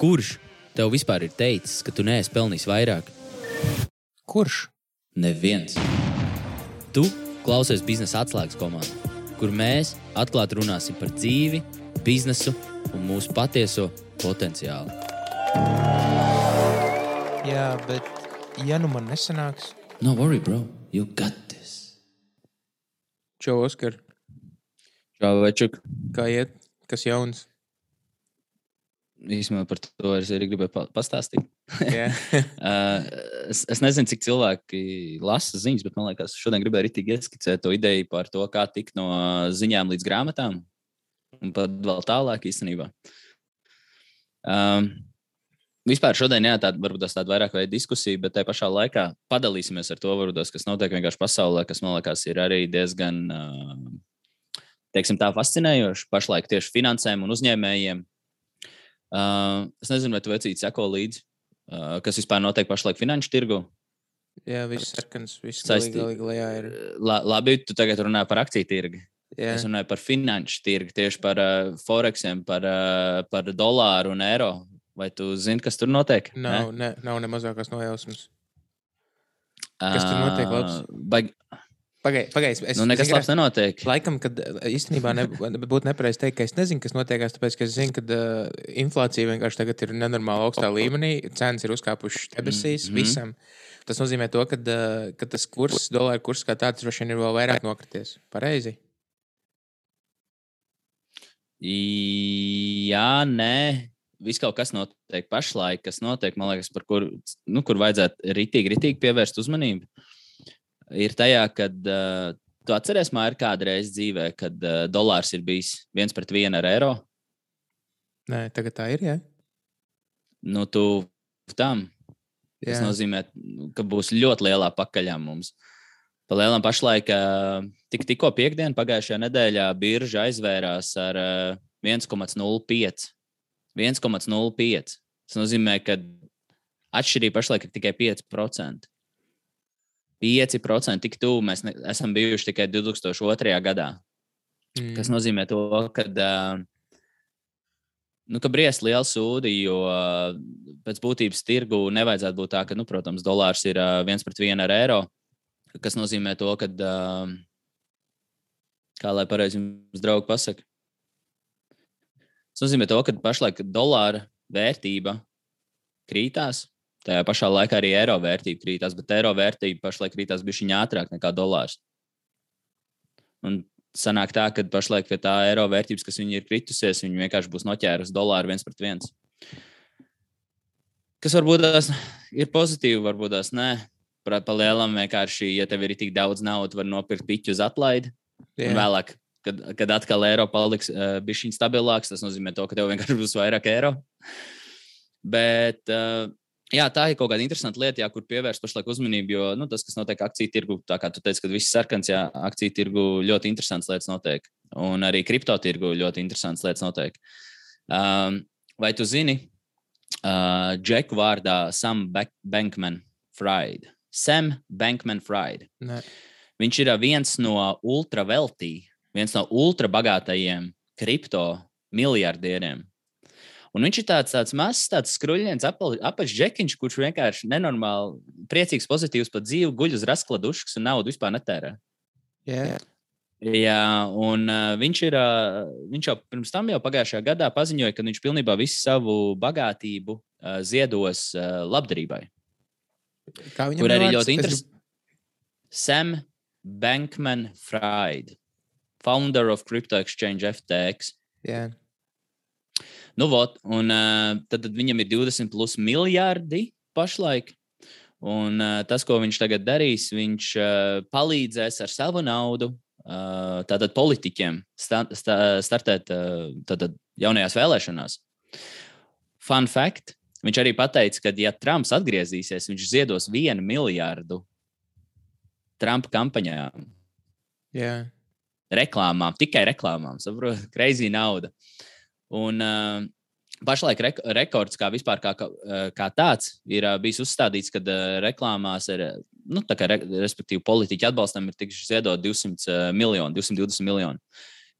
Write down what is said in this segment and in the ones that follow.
Kurš tev vispār ir teicis, ka tu neesi pelnījis vairāk? Kurš? Neviens. Tu klausies biznesa atslēgas komandā, kur mēs atklāti runāsim par dzīvi, biznesu un mūsu patieso potenciālu. Jā, bet ja nu man nesanāks, No worry, bro. You got this. Čau, Oskar, Čau, Večuk. kā iet? Kas jauns? Īsumā par to es arī gribēju pa- pastāstīt. Uh, es, es nezinu, cik cilvēki lasa ziņas, bet man liekas, šodien gribēju arī ieskicēt to ideju par to, kā tikt no ziņām līdz grāmatām. Un pat vēl tālāk īstenībā. Um, vispār šodien, jā, tāda varbūt tāda vairāk veida diskusija, bet tajā pašā laikā padalīsimies ar to, varbūt, kas notiek vienkārši pasaulē, kas man liekas ir arī diezgan, uh, teiksim, tā fascinējoši pašlaik tieši finansēm un uzņēmējiem. Uh, es nezinu, vai tu vecīti seko līdzi, uh, kas vispār notiek pašlaik finanšu tirgu. jā viss sarkans, viss Saistī- galīgi, galīgi lejā ir. La, labi, tu tagad runā par akciju tirgu. Jā, Es runāju par finanšu tirgu, tieši par uh, foreksiem, par, uh, par dolāru un eiro. Vai tu zini, kas tur notiek? nav, ne, nav ne mazākās nojausmas. kas tur notiek, labs? Baig... Pagaid, pagaid, es Nu, nekas zini, labs nenotiek. Laikam, kad uh, īstenībā ne, būtu nepareizi teikt, ka es nezinu, kas notiekās, tāpēc, ka es zinu, ka uh, inflācija vienkārši tagad ir nenormāli augstā līmenī, cenas ir uzkāpušas debesīs mm. -hmm. visam. Tas nozīmē, to, ka, uh, ka tas kurs, dolāra kurs kā tāds, droši vien ir vēl vairāk nokrities. Pareizi. Jā, nē. Viss kaut kas notiek pašlaik, kas notiek, man liekas, par kur, nu, kur vajadzētu ritīgi, ritīgi pievērst uzmanību. Ir tajā, kad uh, tu atceries, man ir kādreiz dzīvē, kad uh, dolārs ir bijis viens pret vienu ar eiro. Nē, tagad tā ir. Jā, Nu, tu tam. Tas jā. nozīmē, ka būs ļoti lielā pakaļā mums. Palielinām pašlaik, ā, tik, tikko piekdienā pagājušajā nedēļā birža aizvērās ar ā, 1,05. 1,05. Tas nozīmē, ka atšķirība pašlaik ir tikai 5%. 5% tik tuvu mēs ne, esam bijuši tikai 2002. gadā. Mm. Tas nozīmē, to, ka, uh, nu, ka briest liela sūdi, jo pēc būtības tirgu nevajadzētu būt tā, ka, nu, protams, dolārs ir viens pret vienu ar eiro. Tas nozīmē, to, ka, kā lai pareizi jums draugi pasakā, tas nozīmē, to, ka pašlaik dolāra vērtība krītās. Tajā pašā laikā arī eiro vērtība krītās, bet eiro vērtība pašlaik krītās bija ātrāk nekā dolārs. Un sanāk tā, ka pašlaik pie tā eiro vērtības, kas viņi ir kritusies, viņi vienkārši būs noķērusi dolāru viens pret viens. Kas varbūt tās ir pozitīvi, varbūt tās nē. Palielam vienkārši, ja tev ir tik daudz naudas, var nopirkt piķu uz atlaidi. Un Jā. vēlāk, kad, kad atkal eiro paliks uh, bišķiņ stabilāks, tas nozīmē to, ka tev vienkārši būs vairāk eiro. Bet uh, jā, tā ir kaut kāda interesanta lieta, jā, kur pievērst pašlaik uzmanību, jo nu, tas, kas notiek akciju tirgu, tā kā tu teici, ka viss sarkans, jā, akciju tirgu ļoti interesants lietas notiek. Un arī kripto tirgu ļoti interesants lietas notiek. Um, vai tu zini, uh, Džeku vārdā Sam Bank- Bankman Fried? Sam Bankman Fried. Nē. Viņš ir viens no ultraveltī, viens no ultrabagātajiem kripto miljardieriem. Un viņš ir tāds, tāds mazs, tāds skruļņēns, apakšģekiņš, kurš vienkārši nenormāli priecīgs, pozitīvs par dzīvi, guļ uz raskladušas un naudu vispār netērē. Jā. Jā, un uh, viņš, ir, uh, viņš jau pirms tam, jau pagājušajā gadā, paziņoja, ka viņš pilnībā visu savu bagātību uh, ziedos uh, labdarībai. Kā viņam Kur ir arī ļoti Es interesanti. Sam Bankman Fried, founder of Crypto Exchange FTX. Jā. Nu, vot, un uh, tad, tad viņam ir 20 plus miljardi pašlaik. Un uh, tas, ko viņš tagad darīs, viņš uh, palīdzēs ar savu naudu uh, tātad politiķiem sta, sta, startēt uh, tātad jaunajās vēlēšanās. Fun fact. Viņš arī pateica, ka, ja Trumps atgriezīsies, viņš ziedos vienu miljardu Trumpa kampaņām, Jā. reklāmām, tikai reklāmām. Saprotu, greizi nauda. Un uh, pašlaik rek rekords kā vispār kā, kā, kā tāds ir uh, bijis uzstādīts, kad reklāmās ir, nu, tā kā, re, respektīvi, politiķi atbalstam ir tikuši ziedot 200 uh, miljoni, 220 miljoni,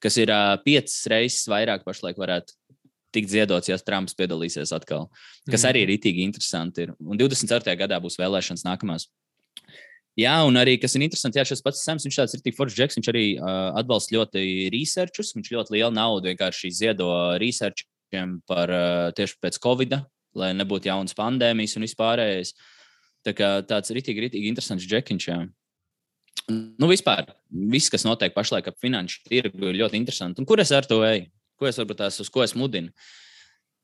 kas ir piecas reizes vairāk pašlaik varētu tikt ziedots, ja Trumps piedalīsies atkal. Kas arī ir itīgi interesanti. Ir. Un 24. gadā būs vēlēšanas nākamās. Jā, un arī, kas ir interesanti, jā, šis pats Sams, viņš tāds ir tik foršs džeks, viņš arī uh, atbalsta ļoti researchus, viņš ļoti lielu naudu vienkārši ziedo researchiem par uh, tieši pēc Covid, lai nebūtu jaunas pandēmijas un vispārējais. Tā kā tāds rītīgi, rītīgi interesants džekiņš. Jā. Nu, vispār, viss, kas notiek pašlaik ap finanšu tirgu, ir ļoti interesanti. Un kur es ar to eju? Ko es varbūt tās, uz ko es mudinu?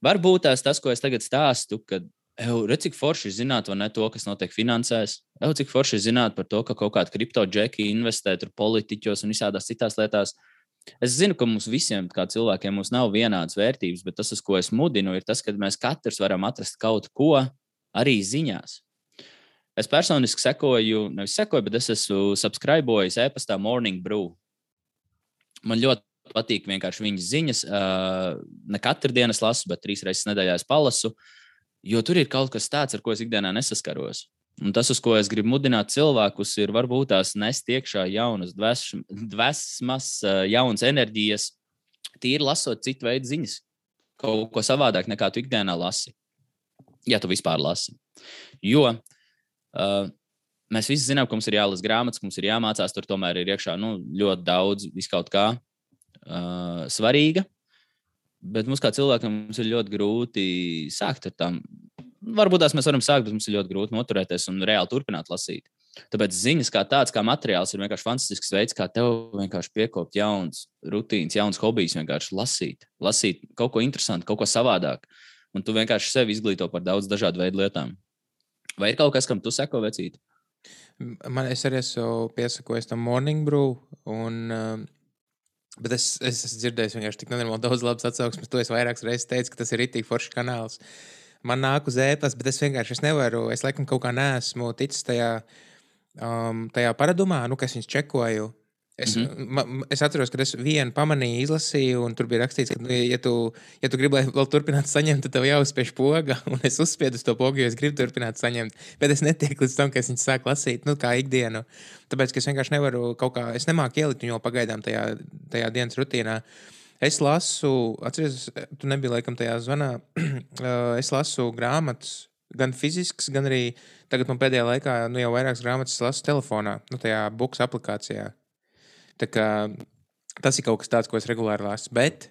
Varbūt tās tas, ko es tagad stāstu, kad Redz, cik forši zināt, vai ne to, kas notiek finansēs. Jau cik forši zināt par to, ka kaut kāda kripto džeki investē tur politiķos un visādās citās lietās. Es zinu, ka mums visiem, kā cilvēkiem, mums nav vienādas vērtības, bet tas, uz ko es mudinu, ir tas, ka mēs katrs varam atrast kaut ko arī ziņās. Es personiski sekoju, nevis sekoju, bet es esmu subscribējis e-pastā Morning Brew. Man ļoti patīk vienkārši viņas ziņas. Ne katru dienu es lasu, bet trīs reizes nedēļā es palasu. Jo tur ir kaut kas tāds, ar ko es ikdienā nesaskaros. Un tas, uz ko es gribu mudināt cilvēkus, ir varbūt tās nest iekšā jaunas dvēsmas, jaunas enerģijas, tīri lasot citu veidu ziņas, kaut ko savādāk nekā tu ikdienā lasi. Ja tu vispār lasi. Jo uh, mēs visi zinām, ka mums ir jālasa grāmatas, mums ir jāmācās, tur tomēr ir iekšā nu, ļoti daudz viskaut kā uh, svarīga. Bet mums kā cilvēkam mums ir ļoti grūti sākt ar tām. Varbūt tās mēs varam sākt, bet mums ir ļoti grūti noturēties un reāli turpināt lasīt. Tāpēc ziņas kā tāds, kā materiāls, ir vienkārši fantastisks veids, kā tev vienkārši piekopt jaunas rutīnas, jaunas hobijas, vienkārši lasīt, lasīt kaut ko interesantu, kaut ko savādāk. Un tu vienkārši sevi izglīto par daudz dažādu veidu lietām. Vai ir kaut kas, kam tu seko vecīt? Man es arī esmu piesakojis tam morning brew, un uh, Bet es, es esmu dzirdējis vienkārši tik nenormāli daudz labas atsauksmes. To es vairākas reizes teicu, ka tas ir itī foršs kanāls. Man nāk uz ēpas, bet es vienkārši es nevaru. Es laikam kaut kā neesmu ticis tajā, um, tajā paradumā, nu, kas viņas čekoju. Es, mm -hmm. ma, es atceros, ka es vienu pamanīju, izlasīju, un tur bija rakstīts, ka, nu, ja, tu, ja tu gribi, lai vēl turpinātu saņemt, tad tev jāuzspiež poga. Un es uzspiedu to pogu, jo es gribu turpināt saņemt. Bet es netieku līdz tam, ka es viņu sāku lasīt, nu, kā ikdienu. Tāpēc, es vienkārši nevaru kaut kā, es nemāku ielikt viņu pagaidām tajā, tajā dienas rutīnā. Es lasu, atceries, tu nebija laikam tajā zvanā, es lasu grāmatas, gan fizisks, gan arī tagad man pēdējā laikā, nu, jau vairākas grāmatas lasu telefonā, nu, tajā buks aplikācijā. Kā, tas ir kaut kas tāds, ko es regulāri lasu. Bet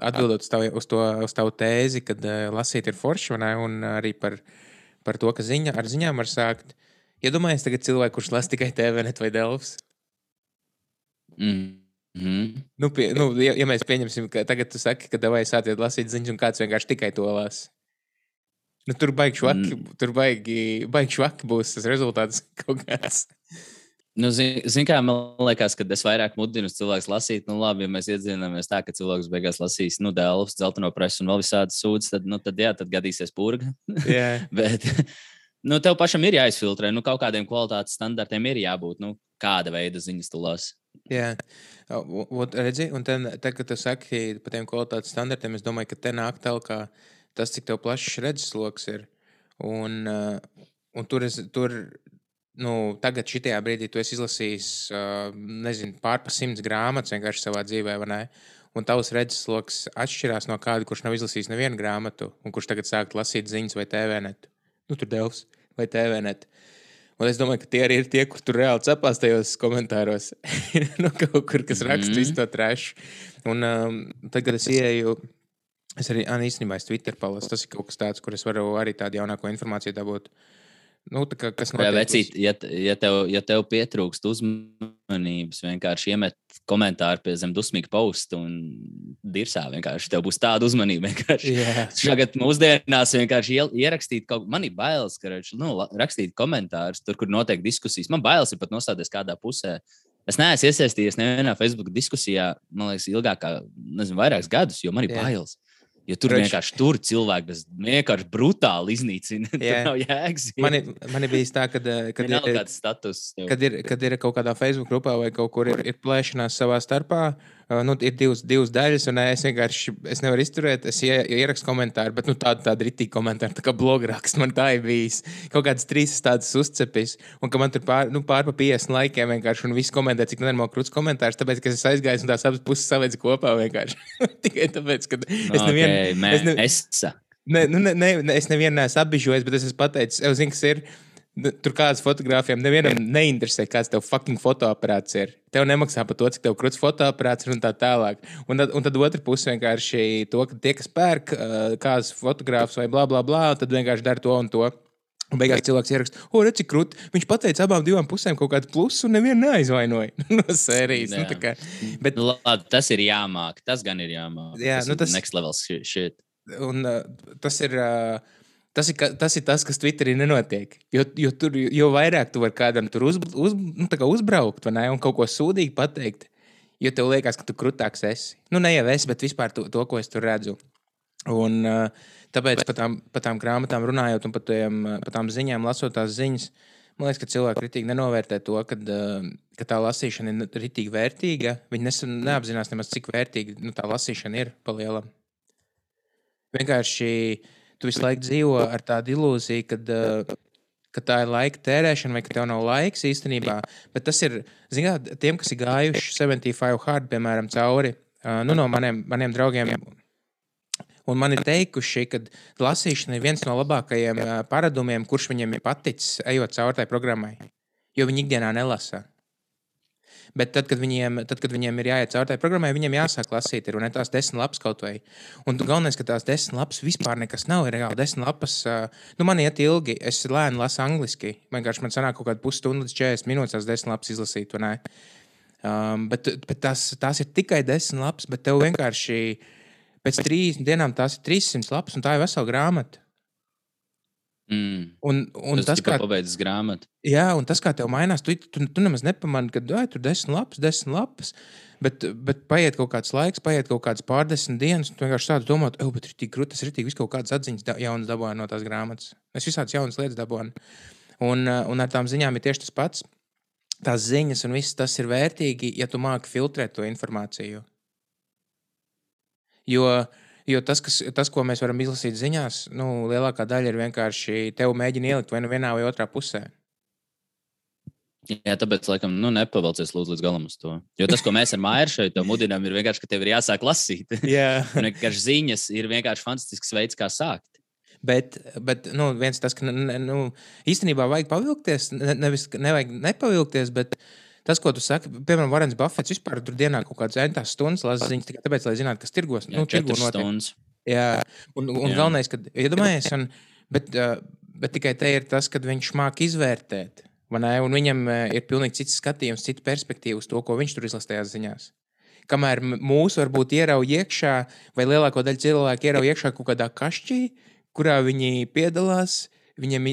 atbildot uz, tavu, uz, to, uz tavu tēzi, ka uh, lasīt ir forši, ne, un arī par, par to, ka ziņa, ar ziņām var sākt. Iedomājieties, ja tagad cilvēku, kurš lasa tikai TVNet vai Delfs. Mm. Mm. Nu, pie, nu, ja, ja mēs pieņemsim, ka tagad tu saki, ka vai sāciet lasīt ziņas, un kāds vienkārši tikai to lasa. Nu, tur baigi švaki, mm. tur baigi, baigi švaki būs tas rezultāts kaut kāds. Nu, Ziniet, zin, kā man liekas, ka es vairāk mudinu cilvēku lasīt. Nu, labi, ja mēs iedzīvināmies tā, ka cilvēks beigās lasīs, nu, dēlus, dzelteno presu un vēl visādas sūdzes, tad, nu, tad, jā, tad gadīsies purga. Yeah. Bet, nu, tev pašam ir jāizfiltrē, nu, kaut kādiem kvalitātes standartiem ir jābūt, nu, kāda veida ziņas tu lasi. Jā, Ot, redzi, un tad, tad, kad tu saki par tiem kvalitātes standartiem, es domāju, ka te nāk tālāk tas, cik plašs redzesloks ir. Un, un tur, es, tur nu, tagad, šajā brīdī, tu esi izlasījis, uh, nezinu, pārpa simts grāmatas vienkārši savā dzīvē, vai ne? Un tavs redzesloks atšķirās no kāda, kurš nav izlasījis nevienu grāmatu, un kurš tagad sāk lasīt ziņas vai TVNet. Nu, tur devs vai TVNet. Un es domāju, ka tie arī ir tie, kur tur reāli cepās tajos komentāros. nu, kaut kur, kas raksta mm to trēšu. Un um, tad, kad es ieeju, es arī īstenībā es Twitter palasu. Tas ir kaut kas tāds, kur es varu arī tādu jaunāko informāciju dabūt. Uh, Nu, kā, kas notiek? Vecīt, ja, ja, tev, ja tev pietrūkst uzmanības, vienkārši iemet komentāru pie zem dusmīga posta un dirsā. Vienkārši tev būs tāda uzmanība. Yeah. Tagad mūsdienās vienkārši ierakstīt kaut ko. Man ir bailes, ka nu, rakstīt komentārus tur, kur notiek diskusijas. Man bailes ir pat nostāties kādā pusē. Es neesmu iesaistījies nevienā Facebook diskusijā, man liekas, ilgāk kā nezinu, vairākus gadus, jo man ir yeah. bailes. Jo tur Reč... vienkārši tur cilvēki vienkārši brutāli iznīcina. Tur nav jēgas. Man, ir, man ir bijis tā, ka, eh, kad, ir, status, kad, ir, kad ir kaut kādā Facebook grupā vai kaut kur ir, ir plēšanās savā starpā, Uh, nu, ir divas, divas daļas, un es vienkārši es nevaru izturēt. Es ie, ierakstu komentāru, bet nu, tādu, tādu rītīgu komentāru, tā kā blograksts man tā ir bijis. Kaut kādas trīs tādas uzcepis, un ka man tur pār, nu, pār pa 50 laikiem vienkārši, un viss komentē, cik nenormāli krūts komentārs, tāpēc, ka es aizgāju un tās abas puses savēc kopā vienkārši. Tikai tāpēc, ka es nevienu. Okay, es ne, es, ne, nu, ne, ne, es nevienu neesmu apbižojis, bet es esmu pateicis, es zinu, kas ir. Tur kādas fotogrāfiem nevienam neinteresē, kāds tev fucking fotoaparāts ir. Tev nemaksā par to, cik tev krūts fotoaparāts ir un tā tālāk. Un tad, un tad otra puse vienkārši to, ka tie, kas pērk kādas fotogrāfus vai bla bla bla, tad vienkārši dara to un to. Un beigās cilvēks ieraksta, o, redz, cik krūti. Viņš pateica abām divām pusēm kaut kādu plusu, un nevienu neaizvainoja no sērijas. Nu, kā, bet, nu, labi, tas ir jāmāk. Tas gan ir jāmāk. Jā, tas nu, tas next level shit. Un uh, tas ir. Uh, Tas ir, tas ir tas, kas Twitterī nenotiek. Jo, jo, tur, jo vairāk tu vari kādam tur uz, uz, nu, uzbraukt ne, un kaut ko sūdīgi pateikt, jo tev liekas, ka tu krūtāks esi. Nu, ne jau es, bet vispār to, to ko es tur redzu. Un, tāpēc par tām, pa tām grāmatām runājot un par, par tām ziņām, lasot tās ziņas, man liekas, ka cilvēki kritīgi nenovērtē to, kad, ka tā lasīšana ir ritīgi vērtīga. Viņi nes, neapzinās nemaz, cik vērtīga nu, tā lasīšana ir pa lielam. Vienkārši tu visu laiku dzīvo ar tādu ilūziju, kad, uh, ka tā ir laika tērēšana vai ka tev nav laiks īstenībā. Bet tas ir, zināt, tiem, kas ir gājuši 75 hard, piemēram, cauri uh, nu, no maniem, maniem draugiem. Un man ir teikuši, ka lasīšana ir viens no labākajiem uh, paradumiem, kurš viņiem ir paticis, ejot cauri tai programmai. Jo viņi ikdienā nelasa. Bet tad, kad viņiem, tad, kad viņiem ir jāiet cauri tai programmai, viņiem jāsāk lasīt, ir ne tās desmit lapas kaut vai. Un galvenais, ka tās desmit lapas vispār nekas nav. Ir reāli desmit lapas, nu, man iet ilgi. Es lēni lasu angliski. Vienkārši man sanāk kaut kāda pusstundu līdz 40 minūtes tās desmit lapas izlasīt. Um, bet bet tās, tās ir tikai desmit lapas, bet tev vienkārši pēc trīs dienām tās ir 300 lapas, un tā ir vesela grāmata. Mm. Un, un tas, tas kā pabeidzas grāmatu. Jā, un tas, kā tev mainās, tu, tu, tu nemaz nepamani, ka tur desmit lapas, desmit lapas. Bet, bet paiet kaut kāds laiks, paiet kaut kādas pārdesmit dienas, un tu vienkārši tādu domā, oh, bet ir tik grūti, tas ir tik viss kaut kādas atziņas, da, jaunas dabūju no tās grāmatas. Es visādas jaunas lietas dabūju. Un, un ar tām ziņām ir tieši tas pats. Tās ziņas un viss tas ir vērtīgi, ja tu māki filtrēt to informāciju. Jo uh, Jo tas, kas, tas, ko mēs varam izlasīt ziņās, nu, lielākā daļa ir vienkārši tevi mēģina ielikt vai nu vienā vai otrā pusē. Jā, tāpēc, laikam, nu, nepavēlcies līdz galam uz to. Jo tas, ko mēs ar Māju šeit mudinām, ir vienkārši, ka tev ir jāsāk lasīt. Jā, vienkārši ziņas ir vienkārši fantastisks veids, kā sākt. Bet, bet nu, viens tas, ka nu, īstenībā vajag pavilkties, ne, nevis nevajag nepavilkties, bet Tas, ko tu saki, piemēram, Varens Buffets vispār tur dienā kaut kādas entās stundas lasa ziņas tikai tāpēc, lai zinātu, kas tirgos. Jā, nu, tirgo notiek. Jā, un, un Jā. galvenais, kad iedomājies, un, bet, bet tikai te ir tas, ka viņš māk izvērtēt. Un viņam ir pilnīgi cits skatījums, cita perspektīva uz to, ko viņš tur izlasīja tajās ziņās. Kamēr mūsu varbūt ierauj iekšā, vai lielāko daļu cilvēku ierauj iekšā kaut kādā kašķī, kurā viņi piedalās, Viņam,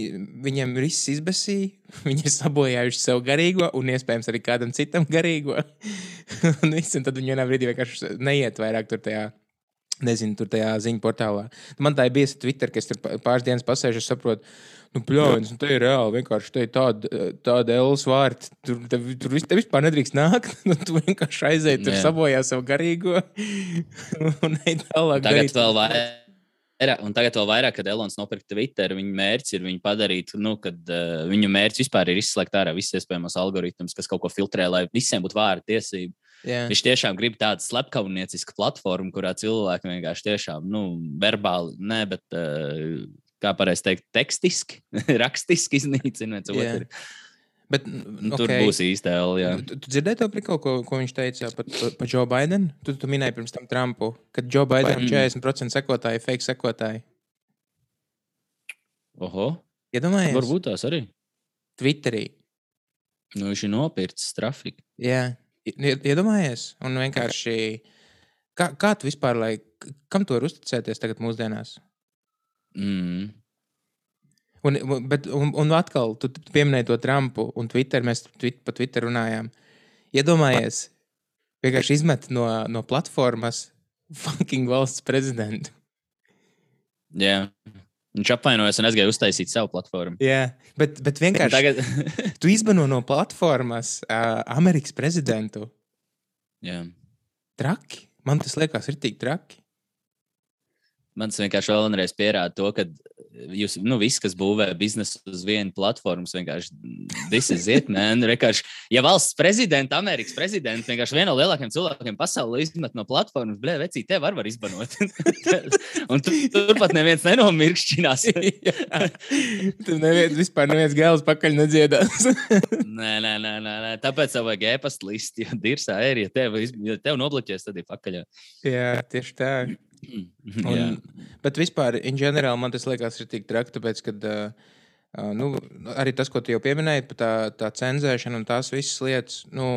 viņam viss izbēsīja, viņi ir sabojājuši sev garīgo, un iespējams arī kādam citam garīgo. un, viss, un tad viņi vienā brīdī vienkārši neiet vairāk tur tajā. Nezinu, tur tajā ziņu portālā. Man tā ir bijusi Twitter, kas tur pāris dienas pasēž, es saprotu, nu, pļāvis, nu, tā ir reāli. Vienkārši tā ir tāda, tāda Elas vārta. Tur, tur, tur te vispār nedrīkst nākt. Nu, tu vienkārši aizēji, tur sabojā savu garīgo un ej tālāk. Tagad darīt. vēl vairāk Un tagad vēl vairāk, kad Elonas nopirka Twitter, viņa mērķis ir viņu padarīt, nu, kad uh, viņu mērķis vispār ir izslēgt ārā visas iespējamās algoritmus, kas kaut ko filtrē, lai visiem būtu vārda tiesība. Yeah. Viņš tiešām grib tādu slepkavniecisku platformu, kurā cilvēki vienkārši tiešām, nu, verbāli, ne, bet, uh, kā pareizi teikt, tekstiski, rakstiski iznīcina viens yeah. Bet, nu, okay. Tur būs īsta L. Tu, tu dzirdēji to prikolu, ko, ko viņš teica par, par Joe Bidenu? Tu, tu minēji pirms tam Trumpu, ka Joe Bidenam 40% sekotāji, fake sekotāji. Oho. Iedomājies? Varbūt tās arī. Twitterī. Nu, viņš ir nopircis trafiku. Jā, iedomājies. Un vienkārši, kā, kā tu vispār, lai, kam tu vari uzticēties tagad mūsdienās? Mm. Un, bet, un, un atkal, tu pieminēji to Trumpu un Twitter. Mēs twit, pa Twitter runājām. Iedomājies, vienkārši izmet no, no platformas fucking valsts prezidentu. Jā. Viņš apvainojas un aizgāja uztaisīt savu platformu. Jā, bet, bet vienkārši Tagad... tu izbano no platformas uh, Amerikas prezidentu. Jā. traki. Man tas liekas, ir tik traki. Man tas vienkārši vēlreiz pierāda to, ka jūs, nu, viss, kas būvē biznesu uz vienu platformu, vienkārši tas ir ziet, man vienkārši, ja valsts prezidents, Amerikas prezidents, vienkārši viena no lielākajiem cilvēkiem pasaulē izmet no platformas, blē, vecī, tev var, var izbanot. un tu, turpat neviens nenomirkšķinās. Tur neviens vispār neviens gēls pakaļ nedziedās. nē, nē, nē, nē, nē, tāpēc tev vajag e-pasta listi, jo dirsā ir, ja tev, ja tev nobloķēs, tad ir pakaļ. Jā, tieši tā. Un, bet vispār, in general, man tas liekas, ir tik traki, tāpēc, ka uh, nu, arī tas, ko tu jau pieminēji, tā, tā cenzēšana un tās visas lietas, nu,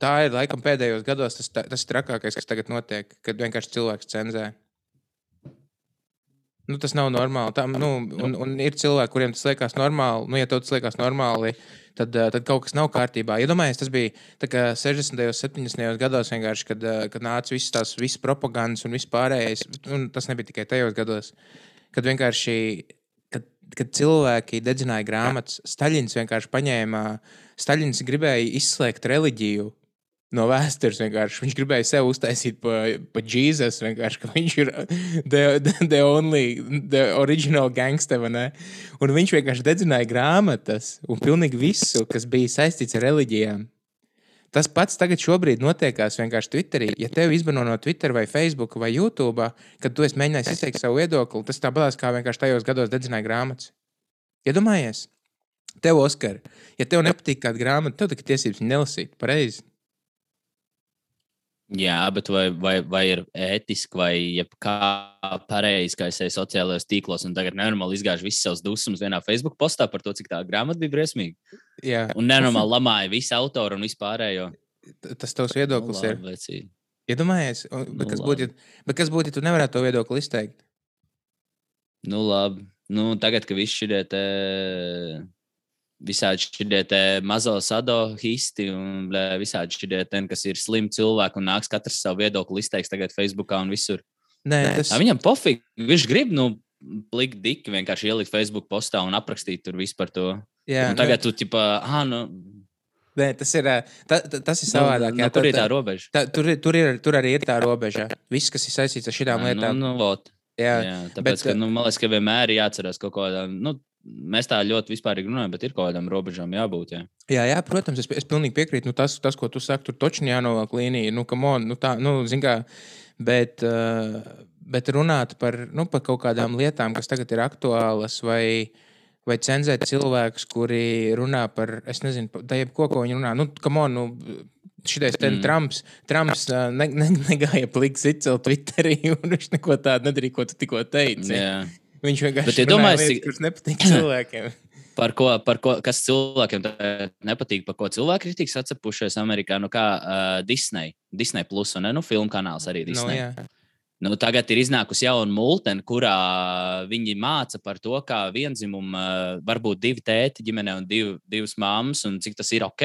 tā ir laikam pēdējos gados tas, tas trakākais, kas tagad notiek, kad vienkārši cilvēks cenzē. Nu, tas nav normāli. Tā, nu, un, un ir cilvēki, kuriem tas liekas normāli. Nu, ja tev tas liekas normāli, tad, eh, tad kaut kas nav kārtībā. Iedomājieties, tas bija 60. un 70. gados, kad, eh, kad nāca visas tās visas propagandas un viss pārējais. Un tas nebija tikai tajos gados, kad vienkārši. Kad, kad cilvēki dedzināja grāmatas, Staļins vienkārši paņēma. Staļins gribēja izslēgt reliģiju no vēstures. Vienkārši. Viņš gribēja sev uztaisīt par pa Jēzus. Viņš ir the, the, the only, the original gangster. Un viņš vienkārši dedzināja grāmatas un pilnīgi visu, kas bija saistīts ar reliģijām. Tas pats tagad šobrīd notiekās vienkārši Twitterī. Ja tev izbano no Twitter vai Facebook vai YouTube, kad tu esi mēģinājis izteikt savu viedokli, tas tāpat kā vienkārši tajos gados dedzināja grāmatas. Iedomājies, tev, Oskar, ja tev nepatīk kāda grāmata, tev tikai tiesības nelasīt pareizi. Jā, bet vai, vai, vai ir ētiski, vai kā pareizi, kā es eju sociālajos tīklos, un tagad nenormāli izgājuši visas savas dusmas vienā Facebook postā par to, cik tā grāmata bija briesmīga. Jā. Un nenormāli lamāja visu autoru un vispārējo. Tas tavs viedoklis nu, ir. Vecī. Iedomājies, ja bet, kas būtu, bet kas būtu, ja tu nevarētu to viedokli izteikt? Nu, labi. Nu, tagad, kad viss šī te visādi šie mazo sadohisti un visādi šie, kas ir slimi cilvēki un nāks katrs savu viedokli izteiks tagad Facebookā un visur. Nē, tas... A, viņam pofīgi, viņš grib, nu, plikt diki vienkārši ielikt Facebook postā un aprakstīt tur visu par to. Jā, un tagad ne... tu, tipā, ah, nu. Nē, tas ir, ta, ta, tas ir nu, savādāk. Jā, nu, tur ir tā robeža. Tā, tur, tur, ir, tur arī ir tā robeža. Viss, kas ir saistīts ar šīm lietām. Nu, nu, jā, jā, tāpēc, bet, ka, nu, man liekas, ka vienmēr ir jāatcerās kaut ko tādu. Nu, mēs tā ļoti vispārīgi runājam, bet ir kaut kādām robežām jābūt. Jā, jā, jā protams, es, es pilnīgi piekrītu. Nu, tas, tas, ko tu saki, tur taču jānovelk līnija. Nu, on, nu, tā, nu, kā, bet, uh, bet runāt par, nu, par kaut kādām lietām, kas tagad ir aktuālas, vai, vai cenzēt cilvēkus, kuri runā par, es nezinu, tā jebko, ko viņi runā. Nu, on, nu, Šitais mm. Trumps, Trumps uh, ne, ne, negāja pliks izcelt Twitterī, un viņš neko tādu nedarīja, ko tu tikko teici. Jā. Viņš vienkārši ir lietas, kurš nepatīk cilvēkiem. Par ko, par ko, kas cilvēkiem nepatīk, par ko cilvēki ir tik sacepušies Amerikā, nu kā uh, Disney, Disney Plus un nu, filmu kanāls arī nu, Disney. No, Nu, tagad ir iznākusi jauna multene, kurā viņi māca par to, kā vienzimuma var būt divi tēti ģimenē un div, divas māmas, un cik tas ir ok.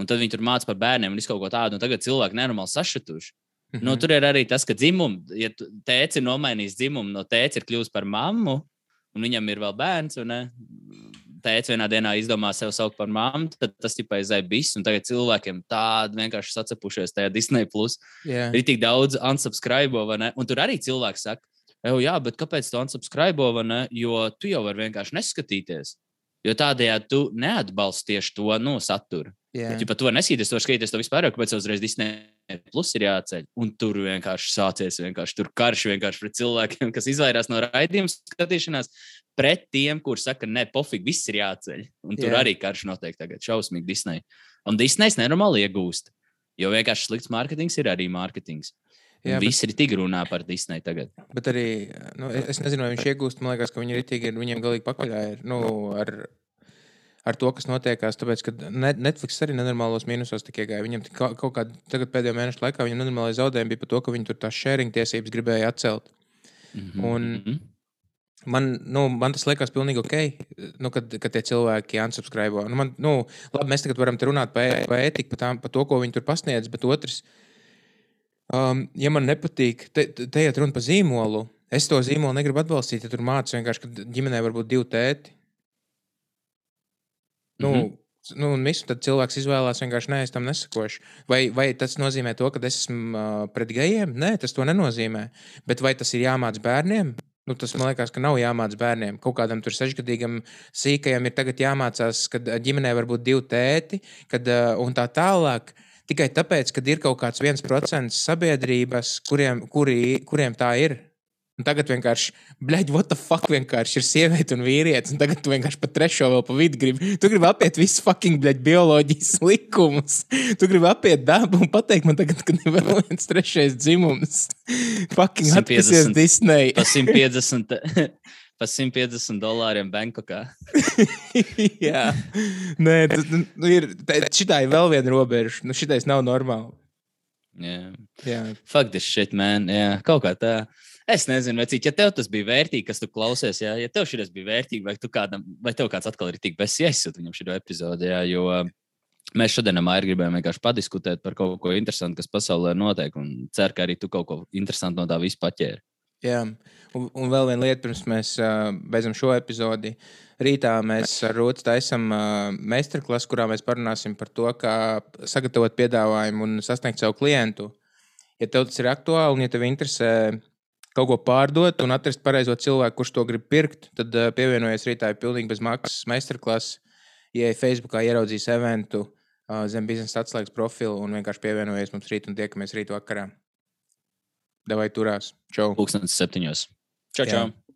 Un tad viņi tur māca par bērniem un visu kaut ko tādu. Un tagad cilvēki nenormāli sašutuši. -hmm. nu, tur ir arī tas, ka dzimumu, ja tēvs ir nomainījis dzimumu, no tēvs ir kļuvis par mammu, un viņam ir vēl bērns, un tēvs vienā dienā izdomā sev saukt par mammu, tad tas tikai aizēja viss. Un tagad cilvēkiem tādi vienkārši sacepušies tajā Disney. Plus. Yeah. Ir tik daudz unsubscribe, vai ne? Un tur arī cilvēks saka, jā, bet kāpēc tu unsubscribe, vai ne? Jo tu jau vari vienkārši neskatīties. Jo tādējādi tu neatbalsti tieši to no satura. Yeah. Ja pat to nesīties, to skatīties, to vispār, kāpēc uzreiz Disney plus ir jāceļ. Un tur vienkārši sācies vienkārši tur karš vienkārši pret cilvēkiem, kas izvairās no raidījuma skatīšanās, pret tiem, kuriem saka, ne, pofīgi, viss ir jāceļ. Un tur yeah. arī karš notiek tagad, šausmīgi Disney. Un Disneys nenormāli iegūst, jo vienkārši slikts mārketings ir arī mārketings. Jā, bet, Visi ir tik runā par Disneju tagad. Bet arī, nu, es nezinu, vai viņš iegūst. Man liekas, ka viņi ir tik, viņiem galīgi pakaļ ir nu, ar ar to, kas notiekās. Tāpēc, ka Netflix arī nenormālos mīnusos tikai gāja. Viņam kaut kādā pēdējā mēneša laikā viņam nenormāli zaudējumi bija par to, ka viņi tur tās sharing tiesības gribēja atcelt. Mm -hmm. Un, Man, nu, man tas liekas pilnīgi ok, nu, kad, kad tie cilvēki unsubscribe. Nu, man, nu, labi, mēs tagad varam runāt par pa ētiku, par, par to, ko viņi tur pasniedz, bet otrs, um, ja man nepatīk, te, te iet runa par zīmolu. Es to zīmolu negribu atbalstīt, ja tur mācās vienkārši, ka ģimenē var būt divi tēti. Nu, mm -hmm. Nu, un visu tad cilvēks izvēlās vienkārši, nē, es tam nesakošu. Vai, vai tas nozīmē to, ka es esmu uh, pret gejiem? Nē, tas to nenozīmē. Bet vai tas ir jāmāc bērniem? Nu, tas man liekas, ka nav jāmācās bērniem. Kaut kādam tur sešgadīgam sīkajam ir tagad jāmācās, ka ģimenē var būt divi tēti kad, un tā tālāk. Tikai tāpēc, ka ir kaut kāds viens procents sabiedrības, kuriem, kuri, kuriem tā ir. Un tagad vienkārši, bleģ, what the fuck, vienkārši ir sieviete un vīrietis. Un tagad tu vienkārši pa trešo vēl pa vidu gribi. Tu gribi apiet visu fucking, bleģ, bioloģijas likumus. Tu gribi apiet dabu un pateikt man tagad, ka ir vēl viens trešais dzimums. fucking atpūsies Disney. pa 150. Pa 150 dolāriem Bankokā. Jā, nē, tas nu, nu, ir. Šitā ir vēl viena robeža. Nu, šitais nav normāli. Yeah. Jā, fuck this shit, man. Jā, kaut kā tā. Es nezinu, cik, ja tev tas bija vērtīgi, kas tu klausies, jā, ja tev šis bija vērtīgi, vai, kādam, vai tev kāds atkal ir tik besies, viņam šī epizode, jā, jo mēs šodien ar gribējām vienkārši padiskutēt par kaut ko interesantu, kas pasaulē notiek, un ceru, ka arī tu kaut ko interesantu no tā visu paķēri. Jā, un, un vēl viena lieta, pirms mēs uh, beidzam šo epizodi. Rītā mēs ar Rūtu taisām uh, meistarklasu, kurā mēs parunāsim par to, kā sagatavot piedāvājumu un sasniegt savu klientu. Ja tev tas ir aktuāli un ja tev interesē kaut ko pārdot un atrast pareizo cilvēku, kurš to grib pirkt, tad uh, pievienojies rītā pilnīgi bez maksas meistarklases. Ja Facebookā ieraudzīs eventu uh, zem biznesa atslēgas profilu un vienkārši pievienojies mums rīt un tiekamies rīt vakarā. Davai turās. Čau. Pūkstens septiņos. Čau, čau. Jā.